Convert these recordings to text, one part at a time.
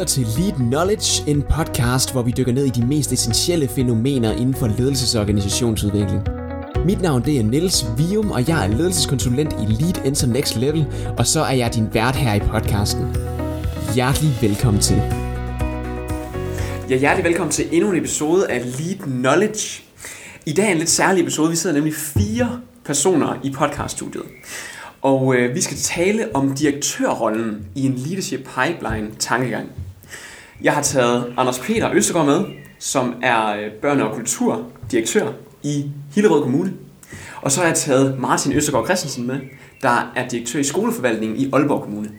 lytter til Lead Knowledge, en podcast, hvor vi dykker ned i de mest essentielle fænomener inden for ledelses- og organisationsudvikling. Mit navn det er Niels Vium, og jeg er ledelseskonsulent i Lead Enter Next Level, og så er jeg din vært her i podcasten. Hjertelig velkommen til. Ja, hjertelig velkommen til endnu en episode af Lead Knowledge. I dag er en lidt særlig episode. Vi sidder nemlig fire personer i podcaststudiet. Og øh, vi skal tale om direktørrollen i en leadership pipeline tankegang. Jeg har taget Anders Peter Østergaard med, som er øh, børne- og kulturdirektør i Hillerød Kommune. Og så har jeg taget Martin Østergaard Christensen med, der er direktør i skoleforvaltningen i Aalborg Kommune.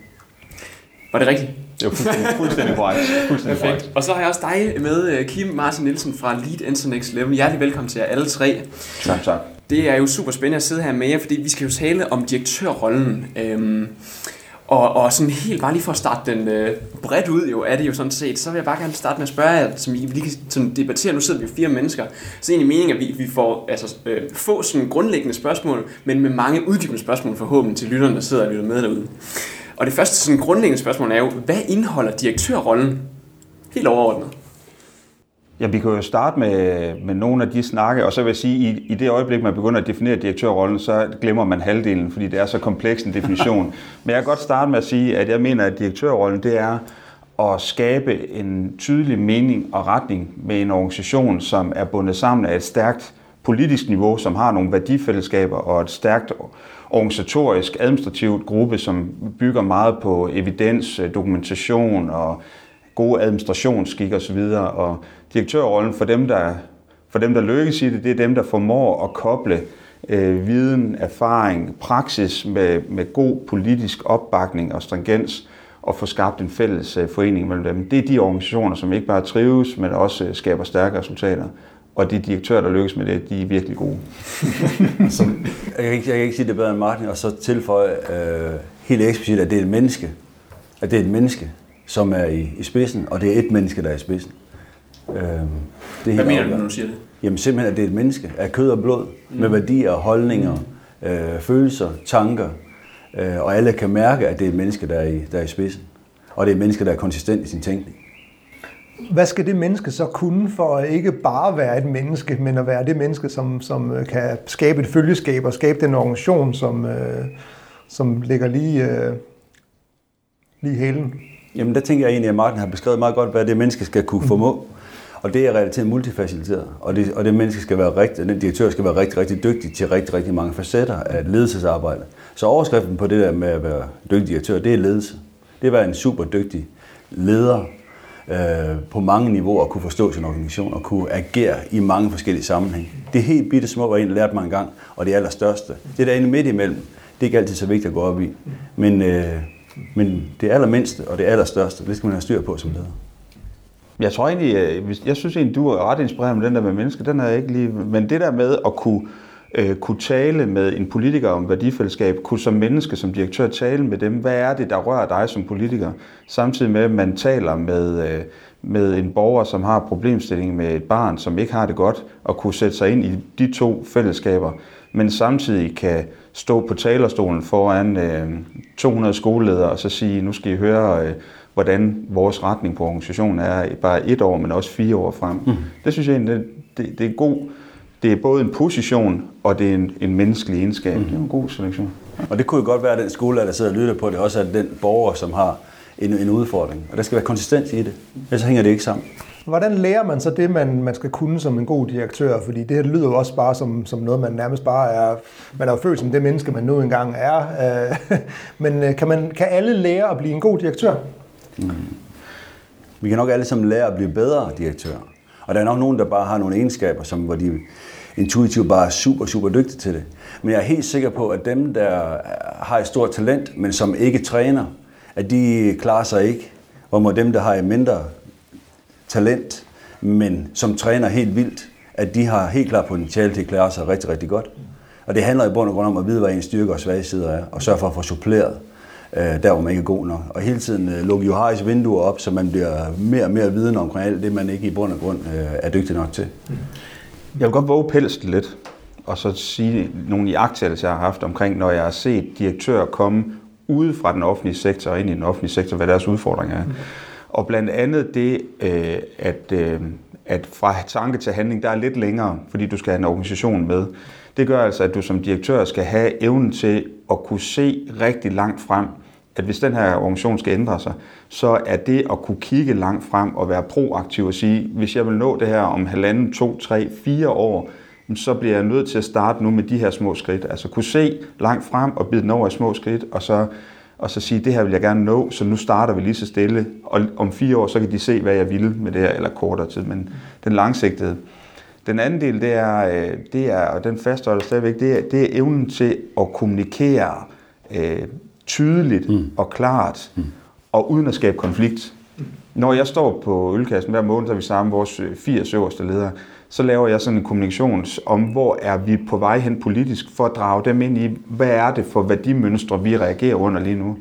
Var det rigtigt? Det er fuldstændig, fuldstændig korrekt. Fuldstændig Perfekt. Og så har jeg også dig med, øh, Kim Martin Nielsen fra Lead Enter Next Level. Hjertelig velkommen til jer alle tre. Tak, tak. Det er jo super spændende at sidde her med jer, fordi vi skal jo tale om direktørrollen. Øhm, og, og sådan helt bare lige for at starte den øh, bredt ud, jo, er det jo sådan set, så vil jeg bare gerne starte med at spørge jer, som vi lige kan sådan debattere, nu sidder vi jo fire mennesker, så egentlig meningen, at vi, vi får altså, øh, få sådan grundlæggende spørgsmål, men med mange uddybende spørgsmål forhåbentlig til lytterne, der sidder og lytter med derude. Og det første sådan grundlæggende spørgsmål er jo, hvad indeholder direktørrollen helt overordnet? Ja, vi kan jo starte med, med nogle af de snakke, og så vil jeg sige, i, i det øjeblik, man begynder at definere direktørrollen, så glemmer man halvdelen, fordi det er så kompleks en definition. Men jeg kan godt starte med at sige, at jeg mener, at direktørrollen, det er at skabe en tydelig mening og retning med en organisation, som er bundet sammen af et stærkt politisk niveau, som har nogle værdifællesskaber og et stærkt organisatorisk, administrativt gruppe, som bygger meget på evidens, dokumentation og gode administrationsskik osv. Og direktørrollen for dem, der, for dem, der lykkes i det, det er dem, der formår at koble øh, viden, erfaring, praksis med, med god politisk opbakning og stringens og få skabt en fælles øh, forening mellem dem. Det er de organisationer, som ikke bare trives, men også øh, skaber stærke resultater. Og de direktører, der lykkes med det, de er virkelig gode. Så, altså, jeg, kan ikke, jeg kan ikke sige det bedre end Martin, og så tilføje øh, helt eksplicit, at det er et menneske. At det er et menneske, som er i, i spidsen, og det er et menneske, der er i spidsen. Øh, det Hvad mener du, når du siger det? Jamen simpelthen, at det er et menneske af kød og blod, mm. med værdier, holdninger, øh, følelser, tanker, øh, og alle kan mærke, at det er et menneske, der er, i, der er i spidsen. Og det er et menneske, der er konsistent i sin tænkning. Hvad skal det menneske så kunne for at ikke bare være et menneske, men at være det menneske, som, som øh, kan skabe et følgeskab og skabe den organisation, som, øh, som ligger lige, øh, lige hælen? Jamen der tænker jeg egentlig, at Martin har beskrevet meget godt, hvad det menneske skal kunne formå. Og det er realiteten multifaciliteret. Og det, og det menneske skal være rigtig, den direktør skal være rigtig, rigtig dygtig til rigtig, rigtig mange facetter af ledelsesarbejde. Så overskriften på det der med at være dygtig direktør, det er ledelse. Det er at være en super dygtig leder øh, på mange niveauer og kunne forstå sin organisation og kunne agere i mange forskellige sammenhænge. Det helt bitte små var en, lærte mig engang, og det allerstørste. Det der inde midt imellem, det er ikke altid så vigtigt at gå op i. Men, øh, men det allermindste og det allerstørste, det skal man have styr på som leder. Jeg tror egentlig, jeg, hvis- jeg synes egentlig, du er ret inspireret med den der med mennesker, den er jeg ikke lige, men det der med at kunne, øh, kunne tale med en politiker om værdifællesskab, kunne som menneske, som direktør tale med dem, hvad er det, der rører dig som politiker, samtidig med, at man taler med, øh, med en borger, som har problemstilling med et barn, som ikke har det godt, og kunne sætte sig ind i de to fællesskaber, men samtidig kan stå på talerstolen foran øh, 200 skoleledere og så sige, nu skal I høre, øh, hvordan vores retning på organisationen er i bare et år, men også fire år frem. Mm. Det synes jeg egentlig, det, det, det er god. Det er både en position, og det er en, en menneskelig egenskab. Mm. Det er en god selektion. Og det kunne jo godt være, at den skole, der sidder og lytter på det, også er den borger, som har en, en udfordring. Og der skal være konsistens i det, ellers hænger det ikke sammen. Hvordan lærer man så det, man, man skal kunne som en god direktør? Fordi det her lyder jo også bare som, som noget, man nærmest bare er... Man er jo født som det menneske, man nu engang er. Øh, Men øh, kan, man, kan alle lære at blive en god direktør? Mm. Vi kan nok alle sammen lære at blive bedre direktører. Og der er nok nogen, der bare har nogle egenskaber, som, hvor de intuitivt bare er super, super dygtige til det. Men jeg er helt sikker på, at dem, der har et stort talent, men som ikke træner, at de klarer sig ikke. Hvor dem, der har et mindre talent, men som træner helt vildt, at de har helt klart potentiale til at klare sig rigtig, rigtig godt. Og det handler i bund og grund om at vide, hvad ens styrke og svage sider er, og sørge for at få suppleret øh, der, hvor man ikke er god nok. Og hele tiden øh, lukke Johari's vinduer op, så man bliver mere og mere vidende omkring alt det, man ikke i bund og grund øh, er dygtig nok til. Jeg vil godt våge pelsen lidt, og så sige nogle iagttagelser, jeg har haft omkring, når jeg har set direktører komme ude fra den offentlige sektor og ind i den offentlige sektor, hvad deres udfordringer er. Og blandt andet det, øh, at, øh, at fra tanke til handling, der er lidt længere, fordi du skal have en organisation med. Det gør altså, at du som direktør skal have evnen til at kunne se rigtig langt frem, at hvis den her organisation skal ændre sig, så er det at kunne kigge langt frem og være proaktiv og sige, hvis jeg vil nå det her om halvanden, to, tre, fire år, så bliver jeg nødt til at starte nu med de her små skridt. Altså kunne se langt frem og bide den over i små skridt, og så, og så sige, det her vil jeg gerne nå, så nu starter vi lige så stille. Og om fire år, så kan de se, hvad jeg vil med det her, eller kortere tid, men den langsigtede. Den anden del, det er, øh, det er og den fastholder stadigvæk, det er, det er evnen til at kommunikere øh, tydeligt mm. og klart, mm. og uden at skabe konflikt. Når jeg står på ølkassen hver måned, så vi sammen vores 80 øverste ledere, så laver jeg sådan en kommunikation om, hvor er vi på vej hen politisk, for at drage dem ind i, hvad er det for værdimønstre, vi reagerer under lige nu.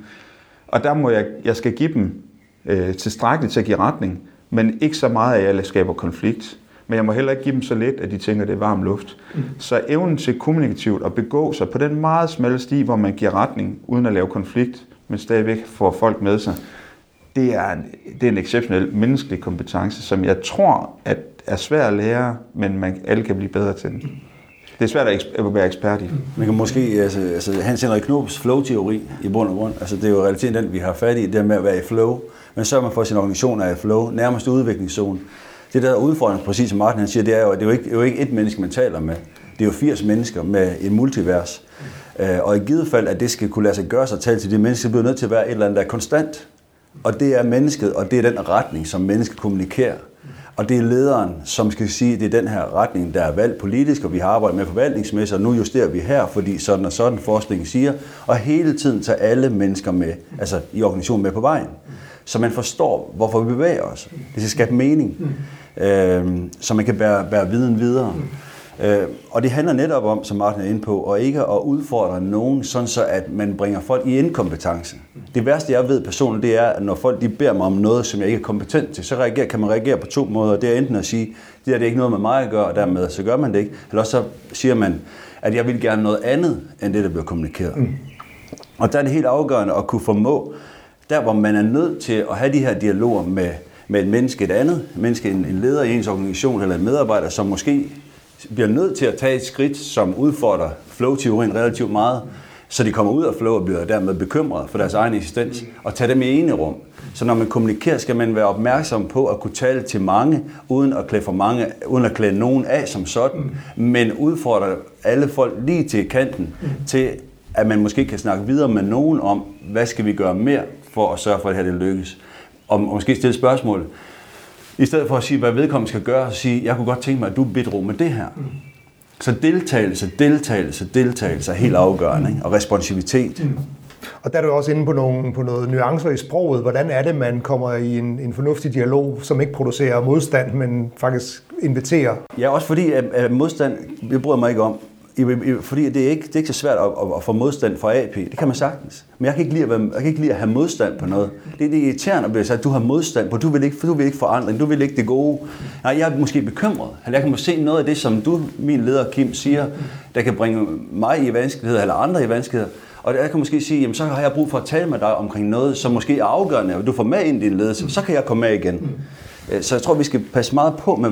Og der må jeg, jeg skal give dem øh, tilstrækkeligt til at give retning, men ikke så meget, at jeg skaber konflikt. Men jeg må heller ikke give dem så lidt, at de tænker, at det er varm luft. Mm. Så evnen til kommunikativt at begå sig på den meget smalle sti, hvor man giver retning, uden at lave konflikt, men stadigvæk får folk med sig, det er en, det er en exceptionel menneskelig kompetence, som jeg tror at er svær at lære, men man, alle kan blive bedre til den. Det er svært at, at være ekspert i. Man kan måske, altså, altså Hans Henrik Knobs flow-teori i bund og grund, altså det er jo realiteten den, vi har fat i, det med at være i flow. Men så man for sin organisation er i flow, nærmest udviklingszone. Det der udfordring, præcis som Martin han siger, det er jo, at det er jo ikke, det er jo ikke et menneske, man taler med. Det er jo 80 mennesker med en multivers. Øh, og i givet fald, at det skal kunne lade sig gøre sig at tale til de mennesker, så bliver nødt til at være et eller andet, der er konstant. Og det er mennesket, og det er den retning, som mennesket kommunikerer. Og det er lederen, som skal sige, at det er den her retning, der er valgt politisk, og vi har arbejdet med forvaltningsmæssigt, og nu justerer vi her, fordi sådan og sådan forskningen siger, og hele tiden tager alle mennesker med, altså i organisationen med på vejen. Så man forstår, hvorfor vi bevæger os. Det skal skabe mening, øh, så man kan bære, bære viden videre. Øh, og det handler netop om, som Martin er inde på, at ikke at udfordre nogen, sådan så at man bringer folk i inkompetence. Det værste, jeg ved personligt, det er, at når folk de beder mig om noget, som jeg ikke er kompetent til, så reagerer, kan man reagere på to måder. Det er enten at sige, det er det ikke noget med mig at gøre, og dermed så gør man det ikke. Eller så siger man, at jeg vil gerne noget andet, end det, der bliver kommunikeret. Mm. Og der er det helt afgørende at kunne formå, der hvor man er nødt til at have de her dialoger med, med et menneske, et andet menneske, en leder i ens organisation eller en medarbejder, som måske bliver nødt til at tage et skridt, som udfordrer flow-teorien relativt meget, så de kommer ud af flow og bliver dermed bekymrede for deres egen eksistens, og tage dem i ene rum. Så når man kommunikerer, skal man være opmærksom på at kunne tale til mange, uden at klæde, for mange, uden at klæde nogen af som sådan, men udfordre alle folk lige til kanten, til at man måske kan snakke videre med nogen om, hvad skal vi gøre mere for at sørge for, at det her det lykkes. Og måske stille spørgsmål. I stedet for at sige, hvad vedkommende skal gøre, så sige, jeg kunne godt tænke mig, at du bidrog med det her. Mm. Så deltagelse, deltagelse, deltagelse er helt afgørende, ikke? og responsivitet. Mm. Og der er du også inde på, nogle, på noget nuancer i sproget. Hvordan er det, man kommer i en, en fornuftig dialog, som ikke producerer modstand, men faktisk inviterer? Ja, også fordi at, at modstand, jeg bryder mig ikke om fordi det er ikke, det er ikke så svært at, at, at få modstand fra AP. Det kan man sagtens. Men jeg kan ikke lide at, være, jeg kan ikke lide at have modstand på noget. Det, det er irriterende at blive sagt, at du har modstand på, du vil ikke, du vil ikke forandring, du vil ikke det gode. Nej, jeg er måske bekymret. Jeg kan måske se noget af det, som du, min leder Kim, siger, der kan bringe mig i vanskeligheder, eller andre i vanskeligheder. Og jeg kan måske sige, jamen så har jeg brug for at tale med dig omkring noget, som måske er afgørende, og du får med ind i din ledelse, så kan jeg komme med igen. Øh, så jeg tror, vi skal passe meget på med,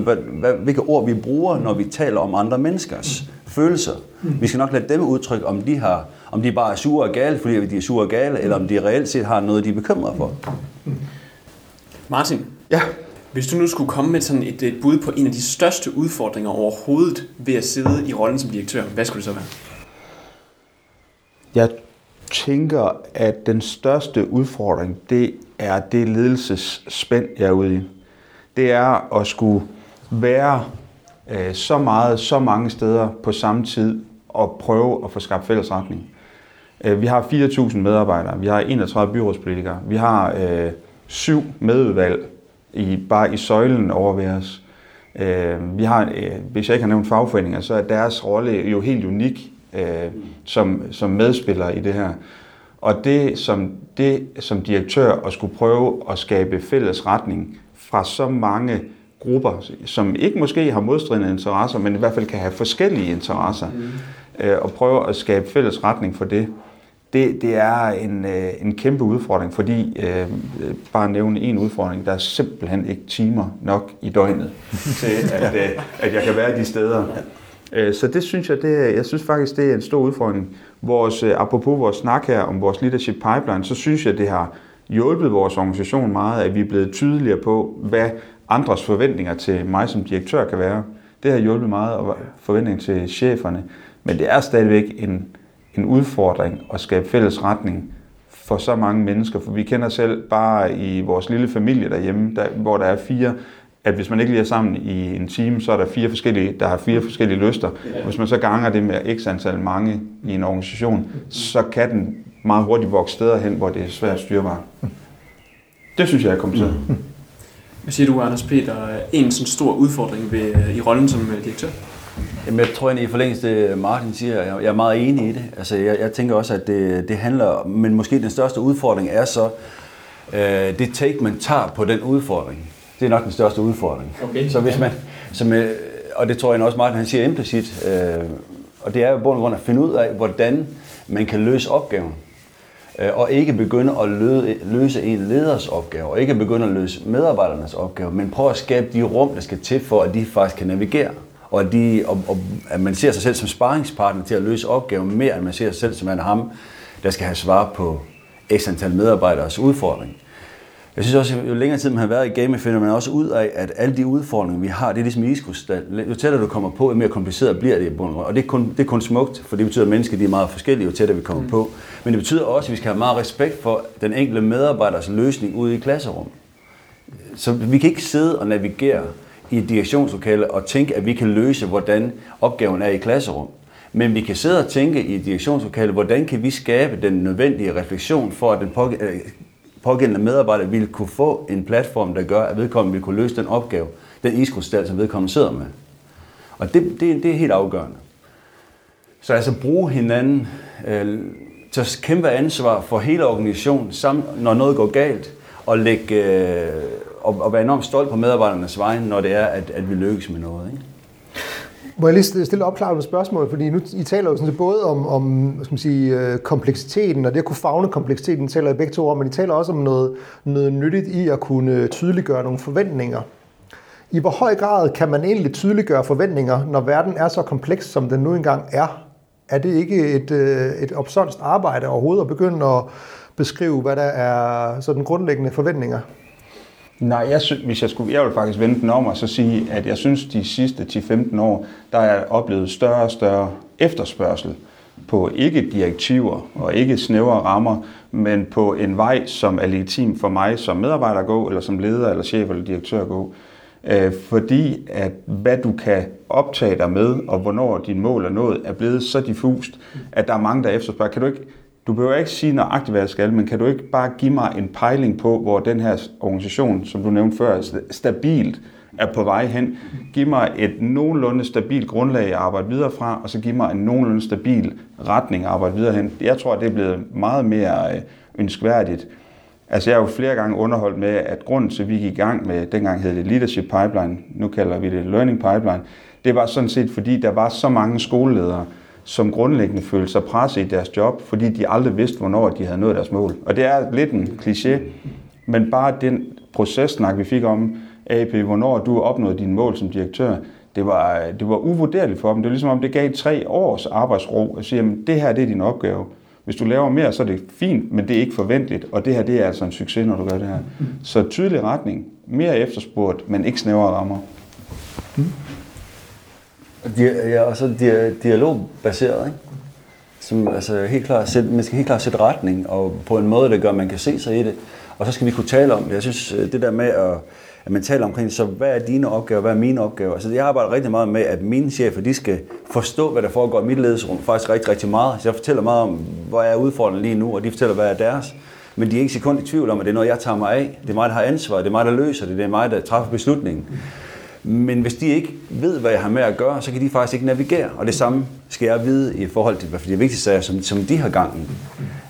hvilke ord vi bruger, når vi taler om andre menneskers følelser. Vi skal nok lade dem udtrykke, om de, har, om de bare er sure og gale, fordi de er sure og gale, eller om de reelt set har noget, de er bekymrede for. Martin, ja. hvis du nu skulle komme med sådan et, et bud på en af de største udfordringer overhovedet ved at sidde i rollen som direktør, hvad skulle det så være? Jeg tænker, at den største udfordring, det er det ledelsesspænd, jeg er ude i. Det er at skulle være øh, så meget, så mange steder på samme tid og prøve at få skabt fælles retning. Øh, vi har 4.000 medarbejdere, vi har 31 byrådspolitikere, vi har øh, syv medudvalg i, bare i søjlen over ved os. Øh, vi har, øh, hvis jeg ikke har nævnt fagforeninger, så er deres rolle jo helt unik øh, som, som medspiller i det her. Og det som, det som direktør at skulle prøve at skabe fælles retning fra så mange grupper, som ikke måske har modstridende interesser, men i hvert fald kan have forskellige interesser, mm. øh, og prøve at skabe fælles retning for det. det, det er en, øh, en kæmpe udfordring, fordi, øh, bare nævne en udfordring, der er simpelthen ikke timer nok i døgnet til, at, øh, at jeg kan være de steder. Øh, så det synes jeg, det, jeg synes faktisk, det er en stor udfordring. Vores, øh, apropos vores snak her om vores leadership pipeline, så synes jeg, det har hjulpet vores organisation meget, at vi er blevet tydeligere på, hvad andres forventninger til mig som direktør kan være. Det har hjulpet meget, og forventninger til cheferne. Men det er stadigvæk en, en udfordring at skabe fælles retning for så mange mennesker. For vi kender selv bare i vores lille familie derhjemme, der, hvor der er fire, at hvis man ikke lige er sammen i en time, så er der fire forskellige, der har fire forskellige lyster. Hvis man så ganger det med x antal mange i en organisation, så kan den meget hurtigt vokse steder hen, hvor det er svært styrbart. Det synes jeg er kompliceret. Hvad siger du, Anders Peter, en sådan stor udfordring ved, øh, i rollen som øh, direktør? Jamen, jeg tror egentlig, i forlængelse Martin siger, jeg er meget enig i det. Altså, jeg, jeg tænker også, at det, det handler, men måske den største udfordring er så, øh, det take, man tager på den udfordring. Det er nok den største udfordring. Okay. Så hvis man, som, øh, og det tror jeg også, Martin han siger implicit, øh, og det er jo bund og grund at finde ud af, hvordan man kan løse opgaven. Øh, og ikke begynde at løse en leders opgave, og ikke begynde at løse medarbejdernes opgave, men prøve at skabe de rum, der skal til for, at de faktisk kan navigere. Og at, de, og, og at man ser sig selv som sparringspartner til at løse opgaven mere, end man ser sig selv som en ham, der skal have svar på x antal medarbejderes udfordring. Jeg synes også, jo længere tid man har været i game, finder man også ud af, at alle de udfordringer, vi har, det er ligesom iskrystal. Jo tættere du kommer på, jo mere kompliceret bliver det i bund og det er, kun, det er kun smukt, for det betyder, at mennesker de er meget forskellige, jo tættere vi kommer mm. på. Men det betyder også, at vi skal have meget respekt for den enkelte medarbejders løsning ude i klasserummet. Så vi kan ikke sidde og navigere i et direktionslokale og tænke, at vi kan løse, hvordan opgaven er i klasserum. Men vi kan sidde og tænke i et direktionslokale, hvordan kan vi skabe den nødvendige refleksion for, at den pågældende medarbejder ville kunne få en platform, der gør, at vedkommende ville kunne løse den opgave, den iskrystal, som vedkommende sidder med. Og det, det, det er helt afgørende. Så altså bruge hinanden øh, tage kæmpe ansvar for hele organisationen, sammen, når noget går galt, og, lægge, øh, og, og være enormt stolt på medarbejdernes vegne, når det er, at, at vi lykkes med noget. Ikke? Må jeg lige stille opklarende spørgsmål, fordi nu I taler jo sådan både om, om skal man sige, øh, kompleksiteten, og det at kunne fagne kompleksiteten, taler I begge to om, men I taler også om noget, noget nyttigt i at kunne tydeliggøre nogle forventninger. I hvor høj grad kan man egentlig tydeliggøre forventninger, når verden er så kompleks, som den nu engang er? Er det ikke et, øh, et opsonst arbejde overhovedet at begynde at beskrive, hvad der er sådan grundlæggende forventninger? Nej, jeg, synes, hvis jeg, skulle, jeg vil faktisk vente den om og så sige, at jeg synes, de sidste 10-15 år, der er oplevet større og større efterspørgsel på ikke direktiver og ikke snævre rammer, men på en vej, som er legitim for mig som medarbejder at gå, eller som leder, eller chef, eller direktør at gå. Øh, fordi at hvad du kan optage dig med, og hvornår dine mål er nået, er blevet så diffust, at der er mange, der efterspørger. Kan du ikke du behøver ikke sige nøjagtigt, hvad jeg skal, men kan du ikke bare give mig en pejling på, hvor den her organisation, som du nævnte før, stabilt er på vej hen. Giv mig et nogenlunde stabilt grundlag at arbejde videre fra, og så giv mig en nogenlunde stabil retning at arbejde videre hen. Jeg tror, det er blevet meget mere øh, ønskværdigt. Altså jeg har jo flere gange underholdt med, at grunden til, at vi gik i gang med, dengang hed det Leadership Pipeline, nu kalder vi det Learning Pipeline, det var sådan set, fordi der var så mange skoleledere, som grundlæggende følte sig presset i deres job, fordi de aldrig vidste, hvornår de havde nået deres mål. Og det er lidt en kliché, men bare den processnak, vi fik om, AP, hvornår du opnåede dine mål som direktør, det var, det var uvurderligt for dem. Det var ligesom om, det gav tre års arbejdsro at sige, at det her det er din opgave. Hvis du laver mere, så er det fint, men det er ikke forventeligt, og det her det er altså en succes, når du gør det her. Så tydelig retning, mere efterspurgt, men ikke snævere rammer. Mm. Ja, og så dialogbaseret, ikke? Som, altså, helt klart sætte, man skal helt klart sætte retning, og på en måde, der gør, at man kan se sig i det. Og så skal vi kunne tale om det. Jeg synes, øh, det der med, at, at man taler omkring, så hvad er dine opgaver, hvad er mine opgaver? Altså, jeg arbejder rigtig meget med, at mine chefer, de skal forstå, hvad der foregår i mit ledelsesrum, faktisk rigtig, rigtig meget. Så jeg fortæller meget om, hvor jeg er udfordrende lige nu, og de fortæller, hvad er deres. Men de er ikke sekund i tvivl om, at det er noget, jeg tager mig af. Det er mig, der har ansvar, det er mig, der løser det, det er mig, der træffer beslutningen. Men hvis de ikke ved, hvad jeg har med at gøre, så kan de faktisk ikke navigere. Og det samme skal jeg vide i forhold til, hvad de vigtigste sager, som, som de har gangen.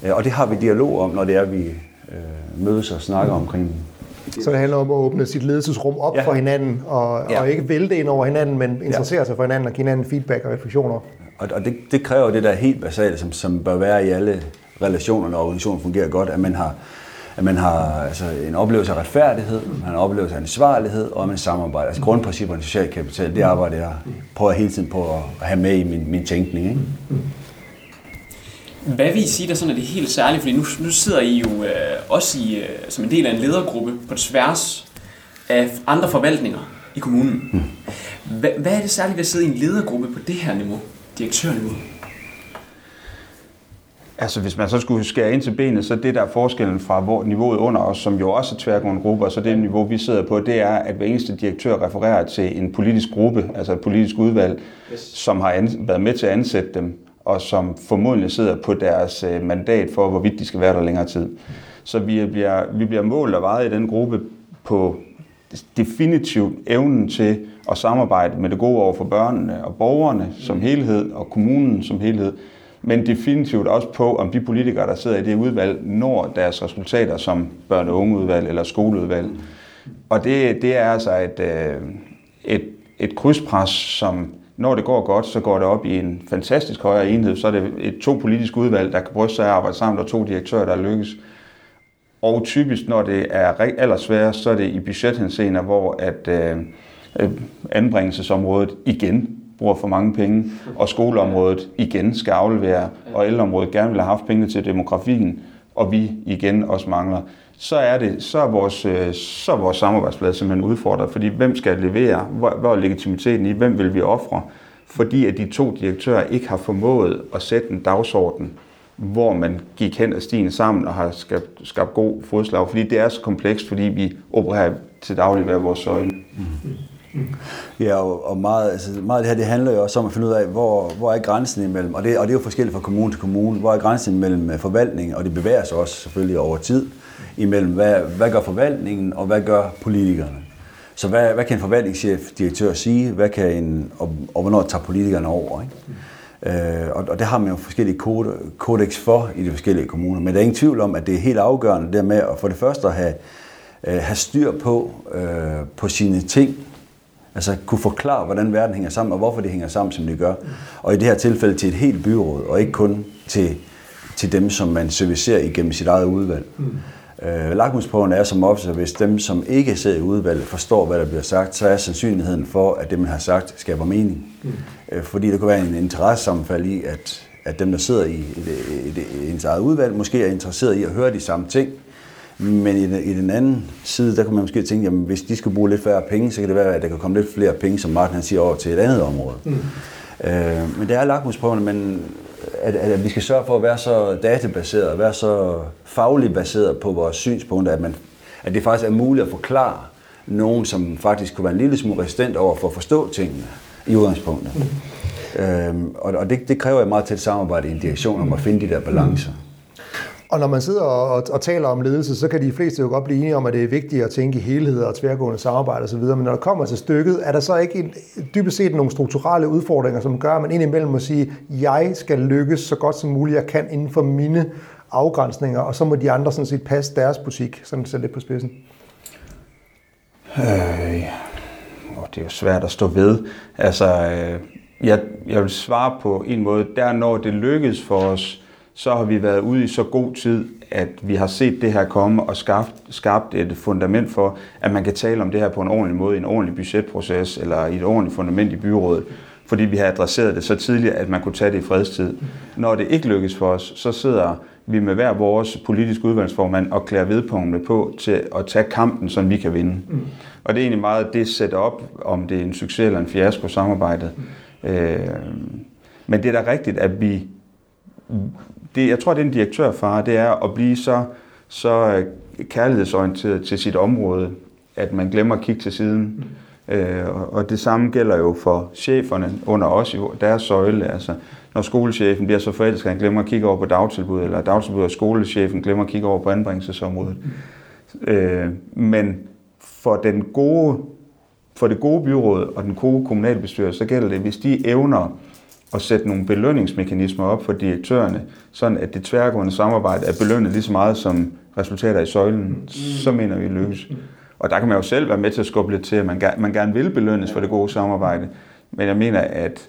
Øh, og det har vi dialog om, når det er, vi øh, mødes og snakker omkring så det handler om at åbne sit ledelsesrum op ja. for hinanden, og, ja. og ikke vælte ind over hinanden, men interessere ja. sig for hinanden og give hinanden feedback og refleksioner. Og, og det, det kræver det der helt basale, som, som bør være i alle relationerne og organisationen fungerer godt, at man har, at man har altså, en oplevelse af retfærdighed, man har en oplevelse af ansvarlighed, og man samarbejder. Altså grundprincipperne social kapital, det arbejde jeg prøver hele tiden på at have med i min, min tænkning. Ikke? Hvad vil I sige, der sådan er det helt særlige? Fordi nu, nu sidder I jo øh, også i, øh, som en del af en ledergruppe på tværs af andre forvaltninger i kommunen. Hvad, hvad er det særligt ved at sidde i en ledergruppe på det her niveau, direktørniveau? Altså hvis man så skulle skære ind til benet, så det der er forskellen fra hvor niveauet under os, som jo også er tværgående grupper, så det niveau vi sidder på, det er, at hver eneste direktør refererer til en politisk gruppe, altså et politisk udvalg, yes. som har været med til at ansætte dem, og som formodentlig sidder på deres øh, mandat for, hvorvidt de skal være der længere tid. Så vi bliver, vi bliver målt og vejet i den gruppe på definitivt evnen til at samarbejde med det gode over for børnene og borgerne som helhed og kommunen som helhed, men definitivt også på, om de politikere, der sidder i det udvalg, når deres resultater som børne- og ungeudvalg eller skoleudvalg. Og det, det er altså et, øh, et, et krydspres, som når det går godt, så går det op i en fantastisk højere enhed. Så er det et to politisk udvalg, der kan bryste sig at arbejde sammen, og to direktører, der lykkes. Og typisk, når det er allersværest, så er det i budgethenseender, hvor at øh, øh anbringelsesområdet igen bruger for mange penge, og skoleområdet igen skal aflevere, og ældreområdet gerne vil have haft penge til demografien, og vi igen også mangler. Så er, det, så er vores, øh, så er vores samarbejdsplads simpelthen udfordret, fordi hvem skal levere? Hvor, hvor er legitimiteten i? Hvem vil vi ofre? Fordi at de to direktører ikke har formået at sætte en dagsorden, hvor man gik hen ad stien sammen og har skabt, skabt god fodslag, fordi det er så komplekst, fordi vi opererer til daglig hver vores søjle. Mm. Mm. Ja, og, og meget, altså meget af det her, det handler jo også om at finde ud af, hvor, hvor er grænsen imellem, og det, og det er jo forskelligt fra kommune til kommune, hvor er grænsen imellem forvaltning, forvaltningen, og det bevæger sig også selvfølgelig over tid, imellem hvad, hvad gør forvaltningen, og hvad gør politikerne. Så hvad, hvad kan en forvaltningschef, direktør sige, hvad kan en, og, og hvornår tager politikerne over, ikke? Øh, og, og det har man jo forskellige kode, kodex for i de forskellige kommuner, men der er ingen tvivl om, at det er helt afgørende der med at for det første at have, øh, have styr på, øh, på sine ting, Altså kunne forklare, hvordan verden hænger sammen, og hvorfor det hænger sammen, som det gør. Og i det her tilfælde til et helt byråd, og ikke kun til, til dem, som man servicerer igennem sit eget udvalg. Mm. Øh, lakmusprøven er som ofte, hvis dem, som ikke sidder i udvalget, forstår, hvad der bliver sagt, så er sandsynligheden for, at det, man har sagt, skaber mening. Mm. Øh, fordi der kan være en interessesammenfald i, at, at dem, der sidder i, det, i, i ens eget udvalg, måske er interesseret i at høre de samme ting, men i den, i den anden side, der kan man måske tænke, jamen hvis de skal bruge lidt færre penge, så kan det være, at der kan komme lidt flere penge, som Martin han siger, over til et andet område. Mm. Øh, men det er lakmusprøverne, men at, at vi skal sørge for at være så databaseret, være så fagligt baseret på vores synspunkter, at, man, at det faktisk er muligt at forklare nogen, som faktisk kunne være en lille smule resistent over for at forstå tingene i udgangspunktet. Mm. Øhm, og og det, det kræver et meget tæt samarbejde i en direktion om at finde de der balancer. Mm. Og når man sidder og, og, og taler om ledelse, så kan de fleste jo godt blive enige om, at det er vigtigt at tænke i helheder og tværgående samarbejde osv., men når det kommer til stykket, er der så ikke en, dybest set nogle strukturelle udfordringer, som gør, at man indimellem må sige, jeg skal lykkes så godt som muligt, jeg kan inden for mine afgrænsninger, og så må de andre sådan set passe deres butik, sådan sætte lidt på spidsen? Øh, det er jo svært at stå ved. Altså, øh, jeg, jeg vil svare på en måde, der når det lykkes for os, så har vi været ude i så god tid, at vi har set det her komme og skabt, skabt et fundament for, at man kan tale om det her på en ordentlig måde, i en ordentlig budgetproces eller i et ordentligt fundament i byrådet. Fordi vi har adresseret det så tidligt, at man kunne tage det i fredstid. Når det ikke lykkes for os, så sidder vi med hver vores politisk udvalgsformand og klæder vedpunktene på til at tage kampen, som vi kan vinde. Mm. Og det er egentlig meget det sætte op, om det er en succes eller en fiasko samarbejdet. Mm. Øh, men det er da rigtigt, at vi det, jeg tror, det er en direktørfar, det er at blive så, så øh, kærlighedsorienteret til sit område, at man glemmer at kigge til siden. Mm. Øh, og det samme gælder jo for cheferne under os i deres søjle. Altså, når skolechefen bliver så forelsket, han glemmer at kigge over på dagtilbud, eller dagtilbud og skolechefen glemmer at kigge over på anbringelsesområdet. Mm. Øh, men for den gode for det gode byråd og den gode kommunalbestyrelse, så gælder det, hvis de evner at sætte nogle belønningsmekanismer op for direktørerne, sådan at det tværgående samarbejde er belønnet lige så meget som resultater i søjlen, så mener vi lykkes. Og der kan man jo selv være med til at skubbe lidt til, at man, man gerne vil belønnes for det gode samarbejde. Men jeg mener, at,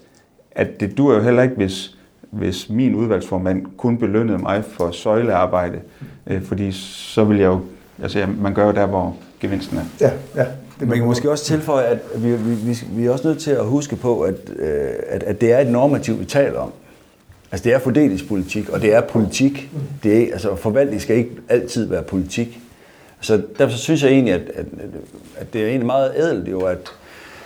at det dur jo heller ikke, hvis hvis min udvalgsformand kun belønnede mig for søjlearbejde, øh, fordi så vil jeg jo, altså man gør jo der, hvor gevinsten er. Ja, ja. Det man kan måske også tilføje, at vi, vi, vi, vi er også nødt til at huske på, at, øh, at, at det er et normativ, vi taler om. Altså det er fordelingspolitik, og det er politik. Det er, altså forvaltning skal ikke altid være politik. Så derfor synes jeg egentlig, at, at, at det er egentlig meget ædelt jo, at,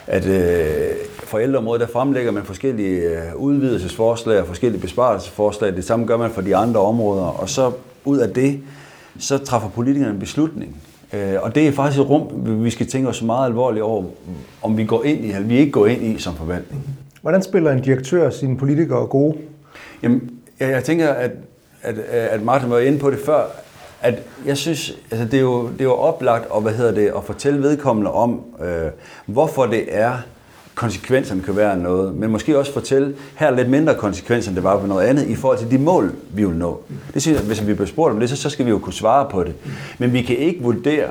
at øh, for ældreområdet, der fremlægger man forskellige øh, udvidelsesforslag og forskellige besparelsesforslag. Det samme gør man for de andre områder, og så ud af det, så træffer politikerne en beslutning. Øh, og det er faktisk et rum, vi skal tænke os meget alvorligt over, om vi går ind i, eller vi ikke går ind i som forvaltning. Hvordan spiller en direktør sine politikere gode? Jamen, jeg, jeg tænker, at, at, at Martin var inde på det før, at jeg synes, altså det er jo, det er jo oplagt at, hvad hedder det, at fortælle vedkommende om, øh, hvorfor det er, konsekvenserne kan være noget, men måske også fortælle, her er lidt mindre konsekvenser, end det var på noget andet, i forhold til de mål, vi vil nå. Det synes jeg, hvis vi bliver spurgt om det, så, så skal vi jo kunne svare på det. Men vi kan ikke vurdere,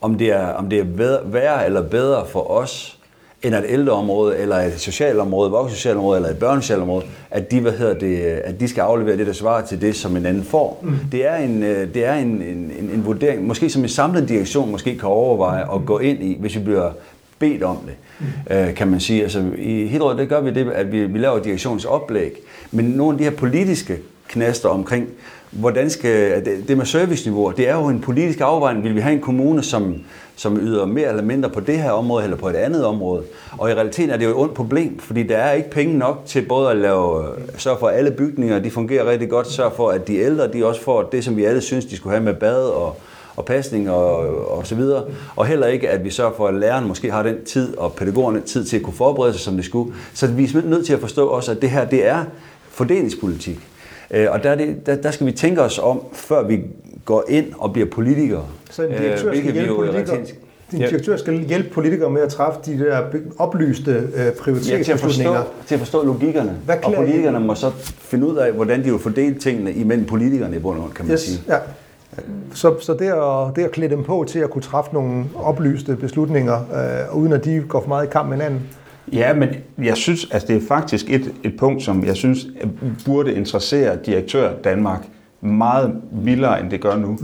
om det er, om det er bedre, værre eller bedre for os, end et ældreområde, eller et socialområde, voksensocialområde, eller et børnesocialområde, at de, hvad hedder det, at de skal aflevere det, der svarer til det, som en anden får. Mm. Det er, en, øh, det er en, en, en, en vurdering, måske som en samlet direktion måske kan overveje at gå ind i, hvis vi bliver bedt om det, mm. øh, kan man sige. Altså, I Hidrød, det gør vi det, at vi, vi laver direktionsoplæg, men nogle af de her politiske knaster omkring, hvordan skal det, med serviceniveau, det er jo en politisk afvejning. Vil vi have en kommune, som, som yder mere eller mindre på det her område, eller på et andet område? Og i realiteten er det jo et ondt problem, fordi der er ikke penge nok til både at lave, sørge for, at alle bygninger de fungerer rigtig godt, sørge for, at de ældre de også får det, som vi alle synes, de skulle have med bad og, og pasning og, og så videre. Og heller ikke, at vi sørger for, at læreren måske har den tid, og pædagogerne tid til at kunne forberede sig, som de skulle. Så vi er nødt til at forstå også, at det her, det er fordelingspolitik. Øh, og der, det, der, der skal vi tænke os om, før vi går ind og bliver politikere. Så en direktør, skal, hjælpe politikere, din direktør skal hjælpe politikere med at træffe de der oplyste øh. Ja, til, at forstå, til at forstå logikkerne. Hvad og politikerne må så finde ud af, hvordan de vil fordele tingene imellem politikerne i bund og kan man yes, sige. Ja. Så, så det, at, det at klæde dem på til at kunne træffe nogle oplyste beslutninger, øh, uden at de går for meget i kamp med hinanden, Ja, men jeg synes, at altså det er faktisk et, et punkt, som jeg synes burde interessere direktør Danmark meget vildere, end det gør nu.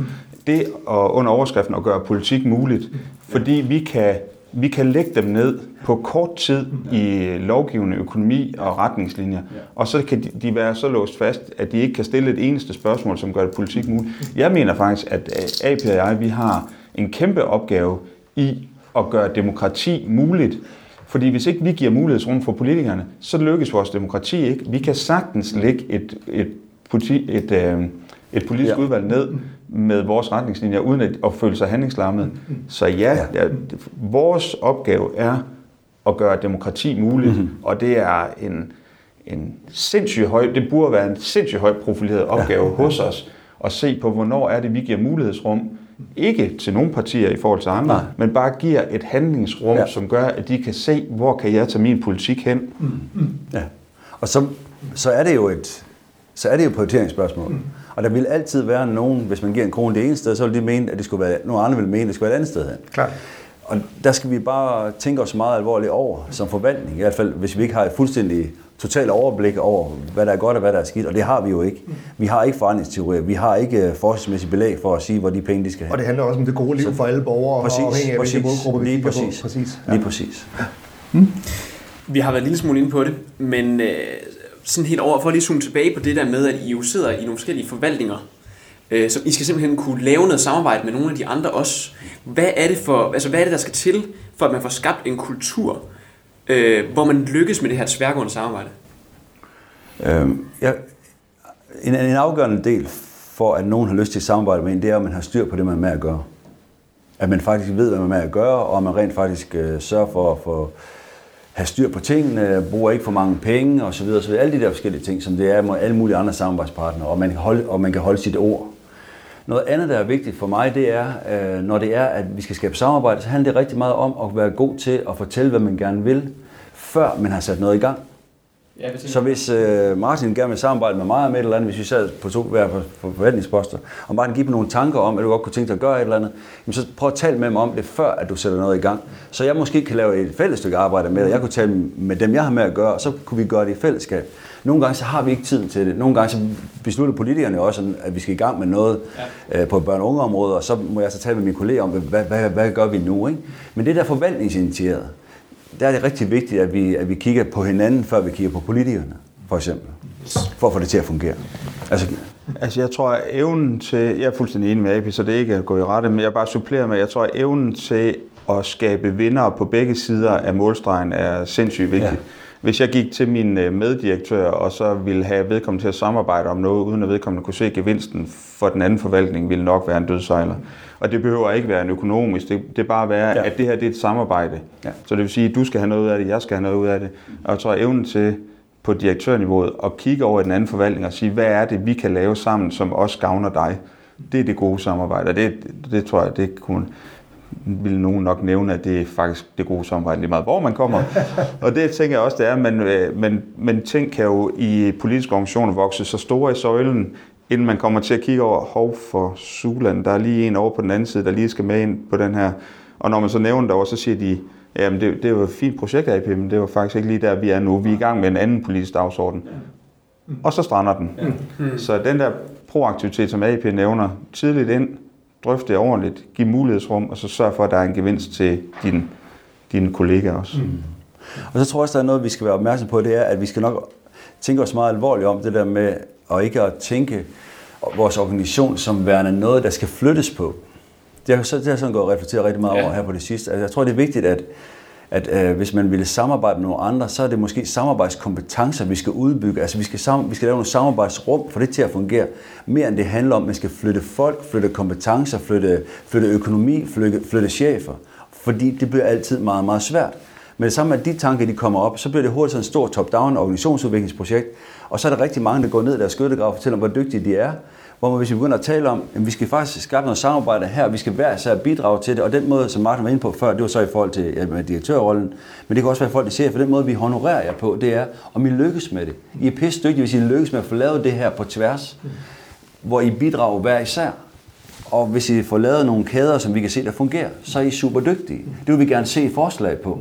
Det at under overskriften at gøre politik muligt, fordi vi kan, vi kan lægge dem ned på kort tid i lovgivende økonomi og retningslinjer, og så kan de, være så låst fast, at de ikke kan stille et eneste spørgsmål, som gør det politik muligt. Jeg mener faktisk, at AP og jeg, vi har en kæmpe opgave i at gøre demokrati muligt, fordi hvis ikke vi giver mulighedsrum for politikerne, så lykkes vores demokrati ikke. Vi kan sagtens lægge et, et, et, et, øh, et politisk ja. udvalg ned med vores retningslinjer, uden at, at føle sig handlingslammet. Så ja, ja, vores opgave er at gøre demokrati muligt, mm-hmm. og det er en, en sindssygt høj, det burde være en sindssygt højt profileret opgave ja. hos os, at se på, hvornår er det, vi giver mulighedsrum ikke til nogle partier i forhold til andre, Nej. men bare giver et handlingsrum, ja. som gør, at de kan se, hvor kan jeg tage min politik hen. Mm. Mm. Ja. Og så, så er det jo et så er det jo et prioriteringsspørgsmål. Mm. Og der vil altid være nogen, hvis man giver en krone det ene sted, så vil de mene, at det skulle være, nogle andre vil mene, at det skulle være et andet sted hen. Klar. Og der skal vi bare tænke os meget alvorligt over som forvaltning, i hvert fald hvis vi ikke har et fuldstændig totalt overblik over, hvad der er godt og hvad der er skidt, og det har vi jo ikke. Vi har ikke forandringsteorier, vi har ikke øh, forskningsmæssigt belæg for at sige, hvor de penge de skal have. Og det handler også om det gode liv for alle borgere, præcis, og afhængig af præcis, hvilke målgrupper vi lige præcis, på. Præcis. Ja. Lige præcis. Hmm. Vi har været en lille smule inde på det, men øh, sådan helt over, for at lige zoome tilbage på det der med, at I jo sidder i nogle forskellige forvaltninger, øh, så I skal simpelthen kunne lave noget samarbejde med nogle af de andre også. Hvad er det, for, altså, hvad er det der skal til, for at man får skabt en kultur, øh, hvor man lykkes med det her tværgående samarbejde? Øhm, ja, en, en afgørende del for, at nogen har lyst til at samarbejde med en, det er, at man har styr på det, man er med at gøre. At man faktisk ved, hvad man er med at gøre, og at man rent faktisk øh, sørger for at få have styr på tingene, bruger ikke for mange penge osv. Så Alle de der forskellige ting, som det er med alle mulige andre samarbejdspartnere, og man kan holde, og man kan holde sit ord. Noget andet, der er vigtigt for mig, det er, øh, når det er, at vi skal skabe samarbejde, så handler det rigtig meget om at være god til at fortælle, hvad man gerne vil, før man har sat noget i gang. Ja, så hvis uh, Martin gerne vil samarbejde med mig om et eller andet, hvis vi sad på to hver på, på forvaltningsposter, og Martin giver mig nogle tanker om, at du godt kunne tænke dig at gøre et eller andet, jamen så prøv at tale med mig om det, før at du sætter noget i gang. Så jeg måske kan lave et fælles stykke arbejde med dig. Jeg kunne tale med dem, jeg har med at gøre, og så kunne vi gøre det i fællesskab. Nogle gange så har vi ikke tid til det. Nogle gange så beslutter politikerne også, at vi skal i gang med noget ja. øh, på børn- og ungeområdet, og så må jeg så tale med mine kolleger om, hvad, hvad, hvad gør vi nu? Ikke? Men det der forvaltningsinitieret, der er det rigtig vigtigt, at vi, at vi kigger på hinanden, før vi kigger på politikerne, for eksempel. For at få det til at fungere. Altså, altså jeg tror, at evnen til, jeg er fuldstændig enig med AP, så det er ikke at gå i rette, men jeg bare supplerer med, jeg tror, at evnen til at skabe vinder på begge sider af målstregen er sindssygt vigtigt. Ja. Hvis jeg gik til min øh, meddirektør og så ville have vedkommende til at samarbejde om noget, uden at vedkommende kunne se gevinsten for den anden forvaltning, ville nok være en dødsejler. Og det behøver ikke være en økonomisk, det, det er bare være, ja. at det her det er et samarbejde. Ja. Så det vil sige, at du skal have noget ud af det, jeg skal have noget ud af det. Og jeg tror, at evnen til på direktørniveauet at kigge over i den anden forvaltning og sige, hvad er det, vi kan lave sammen, som også gavner dig. Det er det gode samarbejde, og det, det tror jeg, det kunne, vil nogen nok nævne, at det er faktisk det gode samarbejde lige meget, hvor man kommer. og det tænker jeg også, det er, men, øh, men, men ting kan jo i politiske organisationer vokse så store i søjlen, inden man kommer til at kigge over, hov for Suland, der er lige en over på den anden side, der lige skal med ind på den her. Og når man så nævner det over, så siger de, jamen det, det var et fint projekt, AP, men det var faktisk ikke lige der, vi er nu. Vi er i gang med en anden politisk dagsorden. Og så strander den. Så den der proaktivitet, som AP nævner, tidligt ind, drøfte det ordentligt, give mulighedsrum, og så sørge for, at der er en gevinst til din, dine kollegaer også. Mm. Og så tror jeg også, der er noget, vi skal være opmærksom på, det er, at vi skal nok tænke os meget alvorligt om det der med, at ikke at tænke vores organisation som værende noget, der skal flyttes på. Det har, så, det har sådan gået og reflekteret rigtig meget ja. over her på det sidste. Altså, jeg tror, det er vigtigt, at, at øh, hvis man vil samarbejde med nogle andre, så er det måske samarbejdskompetencer, vi skal udbygge. Altså vi skal, sam- vi skal lave nogle samarbejdsrum for det til at fungere. Mere end det handler om, at man skal flytte folk, flytte kompetencer, flytte, flytte økonomi, flytte, flytte chefer. Fordi det bliver altid meget, meget svært. Men sammen med, de tanker de kommer op, så bliver det hurtigt sådan et stort top-down organisationsudviklingsprojekt. Og så er der rigtig mange, der går ned i deres skyttegrav og fortæller, hvor dygtige de er hvor man, hvis vi begynder at tale om, at vi skal faktisk skabe noget samarbejde her, vi skal hver især bidrage til det, og den måde, som Martin var inde på før, det var så i forhold til ja, med direktørrollen, men det kan også være i forhold til chef, for den måde, vi honorerer jer på, det er, om I lykkes med det. I er pisse dygtige, hvis I lykkes med at få lavet det her på tværs, hvor I bidrager hver især. Og hvis I får lavet nogle kæder, som vi kan se, der fungerer, så er I super dygtige. Det vil vi gerne se forslag på.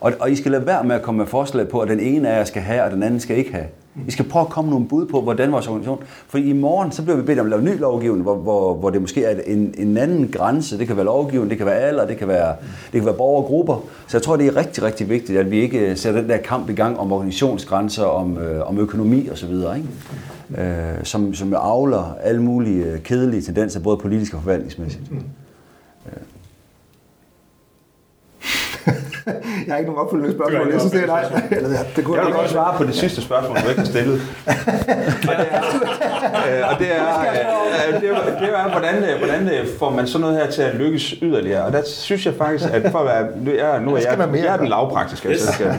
Og, og I skal lade være med at komme med forslag på, at den ene af jer skal have, og den anden skal ikke have. Vi skal prøve at komme nogle bud på, hvordan vores organisation... For i morgen, så bliver vi bedt om at lave ny lovgivning, hvor, hvor, hvor det måske er en, en anden grænse. Det kan være lovgivning, det kan være alder, det kan være, det kan være borgergrupper. Så jeg tror, det er rigtig, rigtig vigtigt, at vi ikke øh, sætter den der kamp i gang om organisationsgrænser, om, øh, om økonomi osv., ikke? Øh, som, som avler alle mulige øh, kedelige tendenser, både politisk og forvaltningsmæssigt. Mm. jeg har ikke nogen opfølgende spørgsmål. Jeg synes, det er nej. Eller, det kunne jeg vil godt svare på det sidste spørgsmål, du ikke har stillet. og det er, øh, det er, det er hvordan, øh, hvordan øh, får man sådan noget her til at lykkes yderligere? Og der synes jeg faktisk, at for at være, nu er, nu er jeg, jeg er den lavpraktiske, yes. så, skal,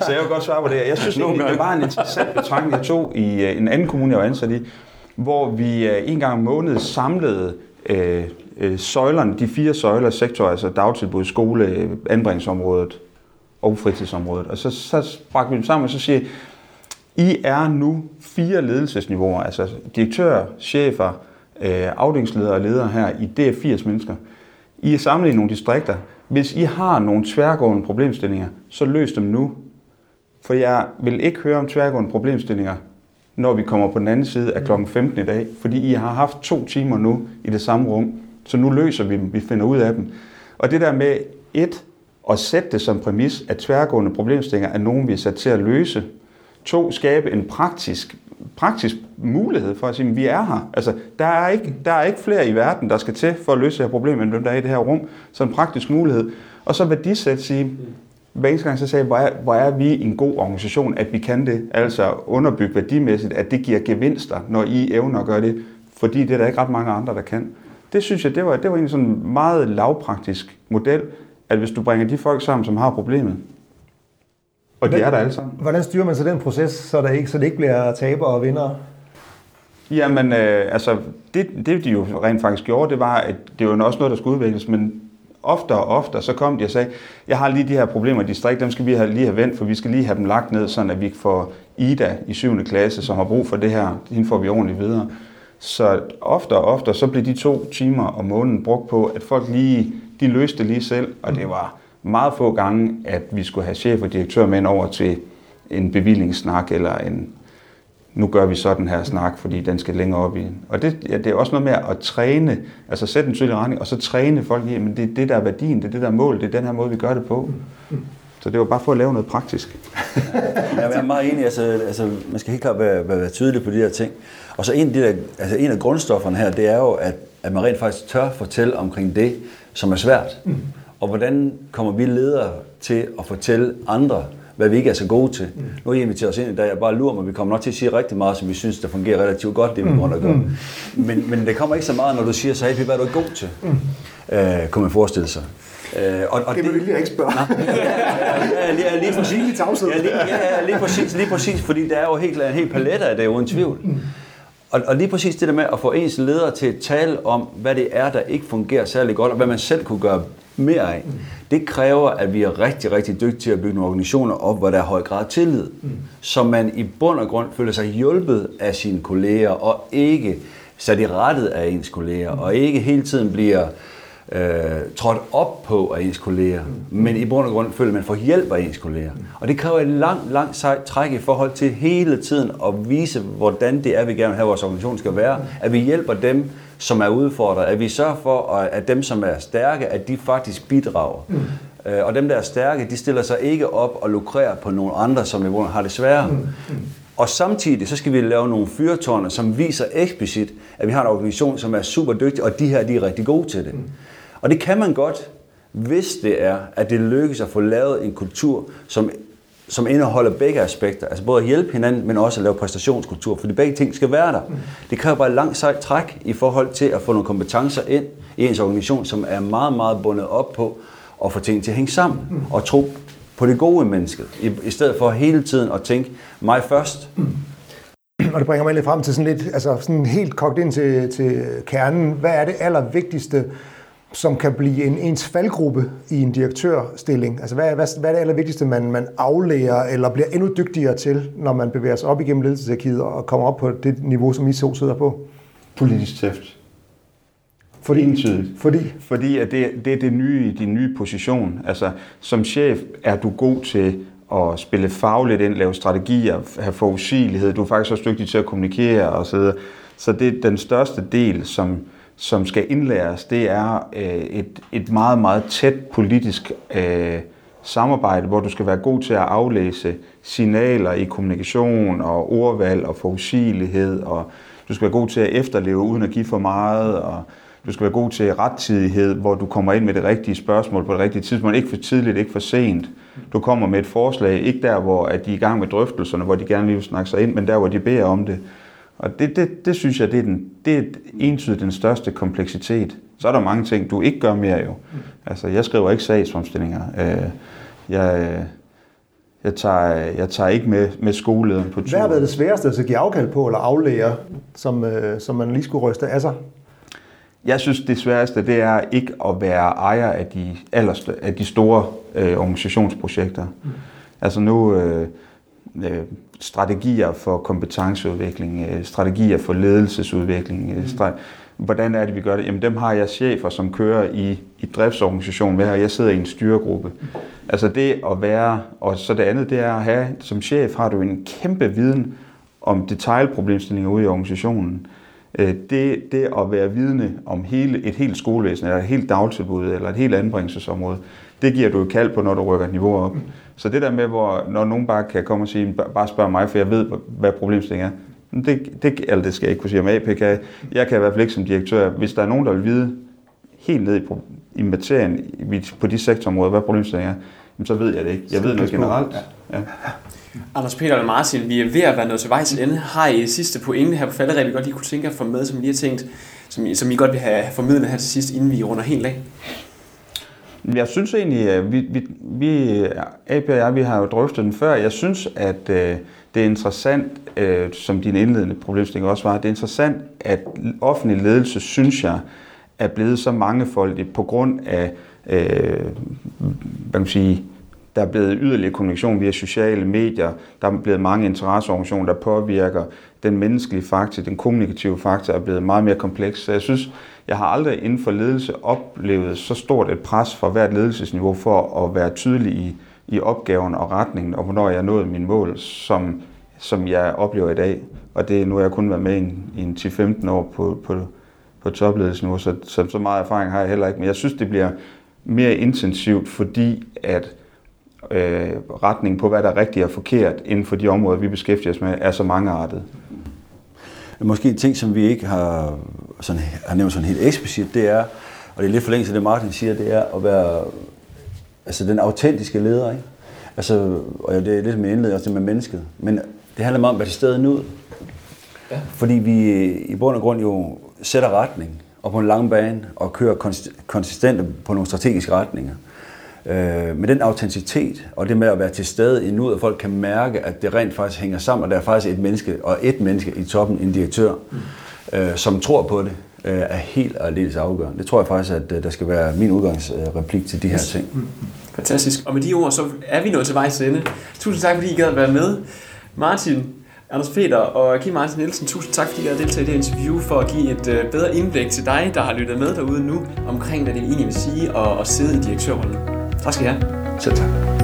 så jeg vil godt svare på det. Jeg synes egentlig, det var en interessant betragtning, jeg tog i en anden kommune, jeg var ansat i, hvor vi en gang om måneden samlede øh, øh, søjlerne, de fire søjler, sektor, altså dagtilbud, skole, øh, anbringelsesområdet og fritidsområdet. Og så, så bragte vi dem sammen, og så siger I er nu fire ledelsesniveauer, altså direktør, chefer, øh, afdelingsledere og ledere her i det 80 mennesker. I er samlet i nogle distrikter. Hvis I har nogle tværgående problemstillinger, så løs dem nu. For jeg vil ikke høre om tværgående problemstillinger, når vi kommer på den anden side af kl. 15 i dag, fordi I har haft to timer nu i det samme rum, så nu løser vi dem, vi finder ud af dem. Og det der med et, at sætte det som præmis, at tværgående problemstillinger er nogen, vi er sat til at løse. To, skabe en praktisk, praktisk mulighed for at sige, at vi er her. Altså, der er, ikke, der er ikke flere i verden, der skal til for at løse det her problem, end dem, der er i det her rum. Så en praktisk mulighed. Og så værdisæt sige, hver eneste gang så sagde hvor er, hvor er vi en god organisation, at vi kan det, altså underbygge værdimæssigt, at det giver gevinster, når I evner at gøre det, fordi det er der ikke ret mange andre, der kan. Det synes jeg, det var, det var en sådan meget lavpraktisk model, at hvis du bringer de folk sammen, som har problemet, og de er der alle sammen. Hvordan styrer man så den proces, så, der ikke, så det ikke bliver taber og vinder? Jamen, øh, altså, det, det de jo rent faktisk gjorde, det var, at det var også noget, der skulle udvikles, men ofte og ofte, så kom de og sagde, jeg har lige de her problemer i distrikt, dem skal vi have, lige have vendt, for vi skal lige have dem lagt ned, sådan at vi får Ida i 7. klasse, som har brug for det her, hende får vi ordentligt videre. Så ofte og ofte, så blev de to timer om måneden brugt på, at folk lige, de løste det lige selv, og det var meget få gange, at vi skulle have chef og direktør med over til en bevillingssnak eller en, nu gør vi sådan her snak, fordi den skal længere op i. Og det, ja, det er også noget med at træne, altså sætte en tydelig retning, og så træne folk i, men det er det, der er værdien, det er det, der er mål, det er den her måde, vi gør det på. Så det var bare for at lave noget praktisk. jeg er meget enig, altså, altså man skal helt klart være, være, være tydelig på de her ting. Og så en af, de der, altså en af grundstofferne her, det er jo, at, at man rent faktisk tør fortælle omkring det, som er svært. Mm. Og hvordan kommer vi ledere til at fortælle andre, hvad vi ikke er så gode til. Mm. Nu har I inviteret os ind i dag, jeg bare lurer mig, vi kommer nok til at sige rigtig meget, som vi synes, der fungerer relativt godt, det vi må at gøre. Mm. Men, men det kommer ikke så meget, når du siger, så hey, hvad er du god til? Mm. Øh, kunne man forestille sig. Øh, og, og det vil jeg ikke spørge. ja, ja, ja, lige præcis. Ja, lige, ja, lige præcis, lige præcis, fordi der er jo helt en helt palette af det, uden tvivl. Mm. Og, og lige præcis det der med at få ens ledere til at tale om, hvad det er, der ikke fungerer særlig godt, og hvad man selv kunne gøre mere af, mm. det kræver, at vi er rigtig, rigtig dygtige til at bygge nogle organisationer op, hvor der er høj grad af tillid, mm. så man i bund og grund føler sig hjulpet af sine kolleger, og ikke sat i rettet af ens kolleger, mm. og ikke hele tiden bliver øh, trådt op på af ens kolleger, mm. men i bund og grund føler man får hjælp af ens kolleger. Mm. Og det kræver et langt, langt sejt træk i forhold til hele tiden at vise, hvordan det er, vi gerne vil have, vores organisation skal være. Mm. At vi hjælper dem, som er udfordret. At vi sørger for, at dem, som er stærke, at de faktisk bidrager. Mm. Øh, og dem, der er stærke, de stiller sig ikke op og lukrerer på nogle andre, som i har det sværere. Mm. Mm. Og samtidig så skal vi lave nogle fyrtårne, som viser eksplicit, at vi har en organisation, som er super dygtig, og de her de er rigtig gode til det. Mm. Og det kan man godt, hvis det er, at det lykkes at få lavet en kultur, som, som indeholder begge aspekter. Altså både at hjælpe hinanden, men også at lave præstationskultur, fordi begge ting skal være der. Det kræver bare et langt sejt træk i forhold til at få nogle kompetencer ind i ens organisation, som er meget, meget bundet op på at få ting til at hænge sammen og tro på det gode i mennesket, i, i stedet for hele tiden at tænke mig først. Og det bringer mig lidt frem til sådan lidt, altså sådan helt kogt ind til, til kernen. Hvad er det allervigtigste, som kan blive en ens faldgruppe i en direktørstilling? Altså hvad, hvad, hvad er det allervigtigste, man, man aflærer eller bliver endnu dygtigere til, når man bevæger sig op igennem ledelsesarkivet og kommer op på det niveau, som I så sidder på? Politisk tæft. Fordi, Entydigt. Fordi? Fordi at det, det er det nye i din nye position. Altså, som chef er du god til at spille fagligt ind, lave strategier, have forudsigelighed. Du er faktisk også dygtig til at kommunikere og så videre. Så det er den største del, som, som skal indlæres, det er øh, et, et meget, meget tæt politisk øh, samarbejde, hvor du skal være god til at aflæse signaler i kommunikation og ordvalg og forudsigelighed, og du skal være god til at efterleve uden at give for meget, og du skal være god til rettidighed, hvor du kommer ind med det rigtige spørgsmål på det rigtige tidspunkt. Ikke for tidligt, ikke for sent. Du kommer med et forslag, ikke der, hvor at de er i gang med drøftelserne, hvor de gerne vil snakke sig ind, men der, hvor de beder om det. Og det, det, det synes jeg, det er, den, det er entydigt den største kompleksitet. Så er der mange ting, du ikke gør mere jo. Altså, jeg skriver ikke sagsfremstillinger. Øh, jeg, jeg, tager, jeg tager ikke med, med skolelederen på tur. Hvad har været det sværeste at give afkald på eller aflære, som, øh, som man lige skulle ryste af sig? Jeg synes, det sværeste det er ikke at være ejer af de, allerste, af de store øh, organisationsprojekter. Mm. Altså nu... Øh, øh, strategier for kompetenceudvikling, øh, strategier for ledelsesudvikling. Øh, mm. Hvordan er det, vi gør det? Jamen dem har jeg chefer, som kører i, i driftsorganisationen med, og jeg sidder i en styregruppe. Altså det at være, og så det andet, det er at have, som chef har du en kæmpe viden om detaljproblemstillinger ude i organisationen. Øh, det, det at være vidne om hele, et helt skolevæsen, eller et helt dagtilbud, eller et helt anbringelsesområde, det giver du et kald på, når du rykker et niveau op. Så det der med, hvor, når nogen bare kan komme og sige, bare spørg mig, for jeg ved, hvad problemstillingen er, det, det, eller det skal jeg ikke kunne sige om AP kan. Jeg kan i hvert fald ikke som direktør, hvis der er nogen, der vil vide helt ned i, i materien på de sektorområder, hvad problemstillingen er, så ved jeg det ikke. Jeg ved noget generelt. Ja. Ja. Anders Peter og Martin, vi er ved at være nået til vej til ende. Har I sidste pointe her på falderæb, vi godt lige kunne tænke at få med, som I lige har tænkt, som I, som I godt vil have formidlet her til sidst, inden vi runder helt af? Jeg synes egentlig, at vi, vi, vi AP og jeg, vi har jo drøftet den før. Jeg synes, at øh, det er interessant, øh, som din indledende problemstilling også var, det er interessant, at offentlig ledelse, synes jeg, er blevet så mangefoldigt på grund af, øh, hvad kan man sige, der er blevet yderligere kommunikation via sociale medier. Der er blevet mange interesseorganisationer, der påvirker den menneskelige faktor, den kommunikative faktor er blevet meget mere kompleks. Så jeg synes, jeg har aldrig inden for ledelse oplevet så stort et pres fra hvert ledelsesniveau for at være tydelig i, i opgaven og retningen, og hvornår jeg nåede mine mål, som, som jeg oplever i dag. Og det nu har jeg kun været med i en, i en 10-15 år på, på, på topledelsesniveau, så, så, så meget erfaring har jeg heller ikke. Men jeg synes, det bliver mere intensivt, fordi at øh, retningen på, hvad der er rigtigt og forkert inden for de områder, vi beskæftiger os med, er så mangeartet. Måske en ting, som vi ikke har, sådan, har nævnt sådan helt eksplicit, det er, og det er lidt for længe til det, Martin siger, det er at være altså den autentiske leder. Ikke? Altså, og det er lidt med indledning også det med mennesket. Men det handler meget om at være til stede nu. Ja. Fordi vi i bund og grund jo sætter retning og på en lang bane og kører konsistent på nogle strategiske retninger. Øh, med den autenticitet og det med at være til stede i nuet, at folk kan mærke, at det rent faktisk hænger sammen, og der er faktisk et menneske, og et menneske i toppen, en direktør, mm. øh, som tror på det, øh, er helt og aldeles afgørende. Det tror jeg faktisk, at øh, der skal være min udgangsreplik til de her ting. Mm. Fantastisk. Og med de ord, så er vi nået til vejs ende. Tusind tak, fordi I gad at være med. Martin, Anders Peter og Kim Martin Nielsen, tusind tak, fordi I har deltaget i det interview for at give et øh, bedre indblik til dig, der har lyttet med derude nu, omkring hvad det egentlig vil sige at, at sidde i direktørrollen. Tak skal I have. Selv tak.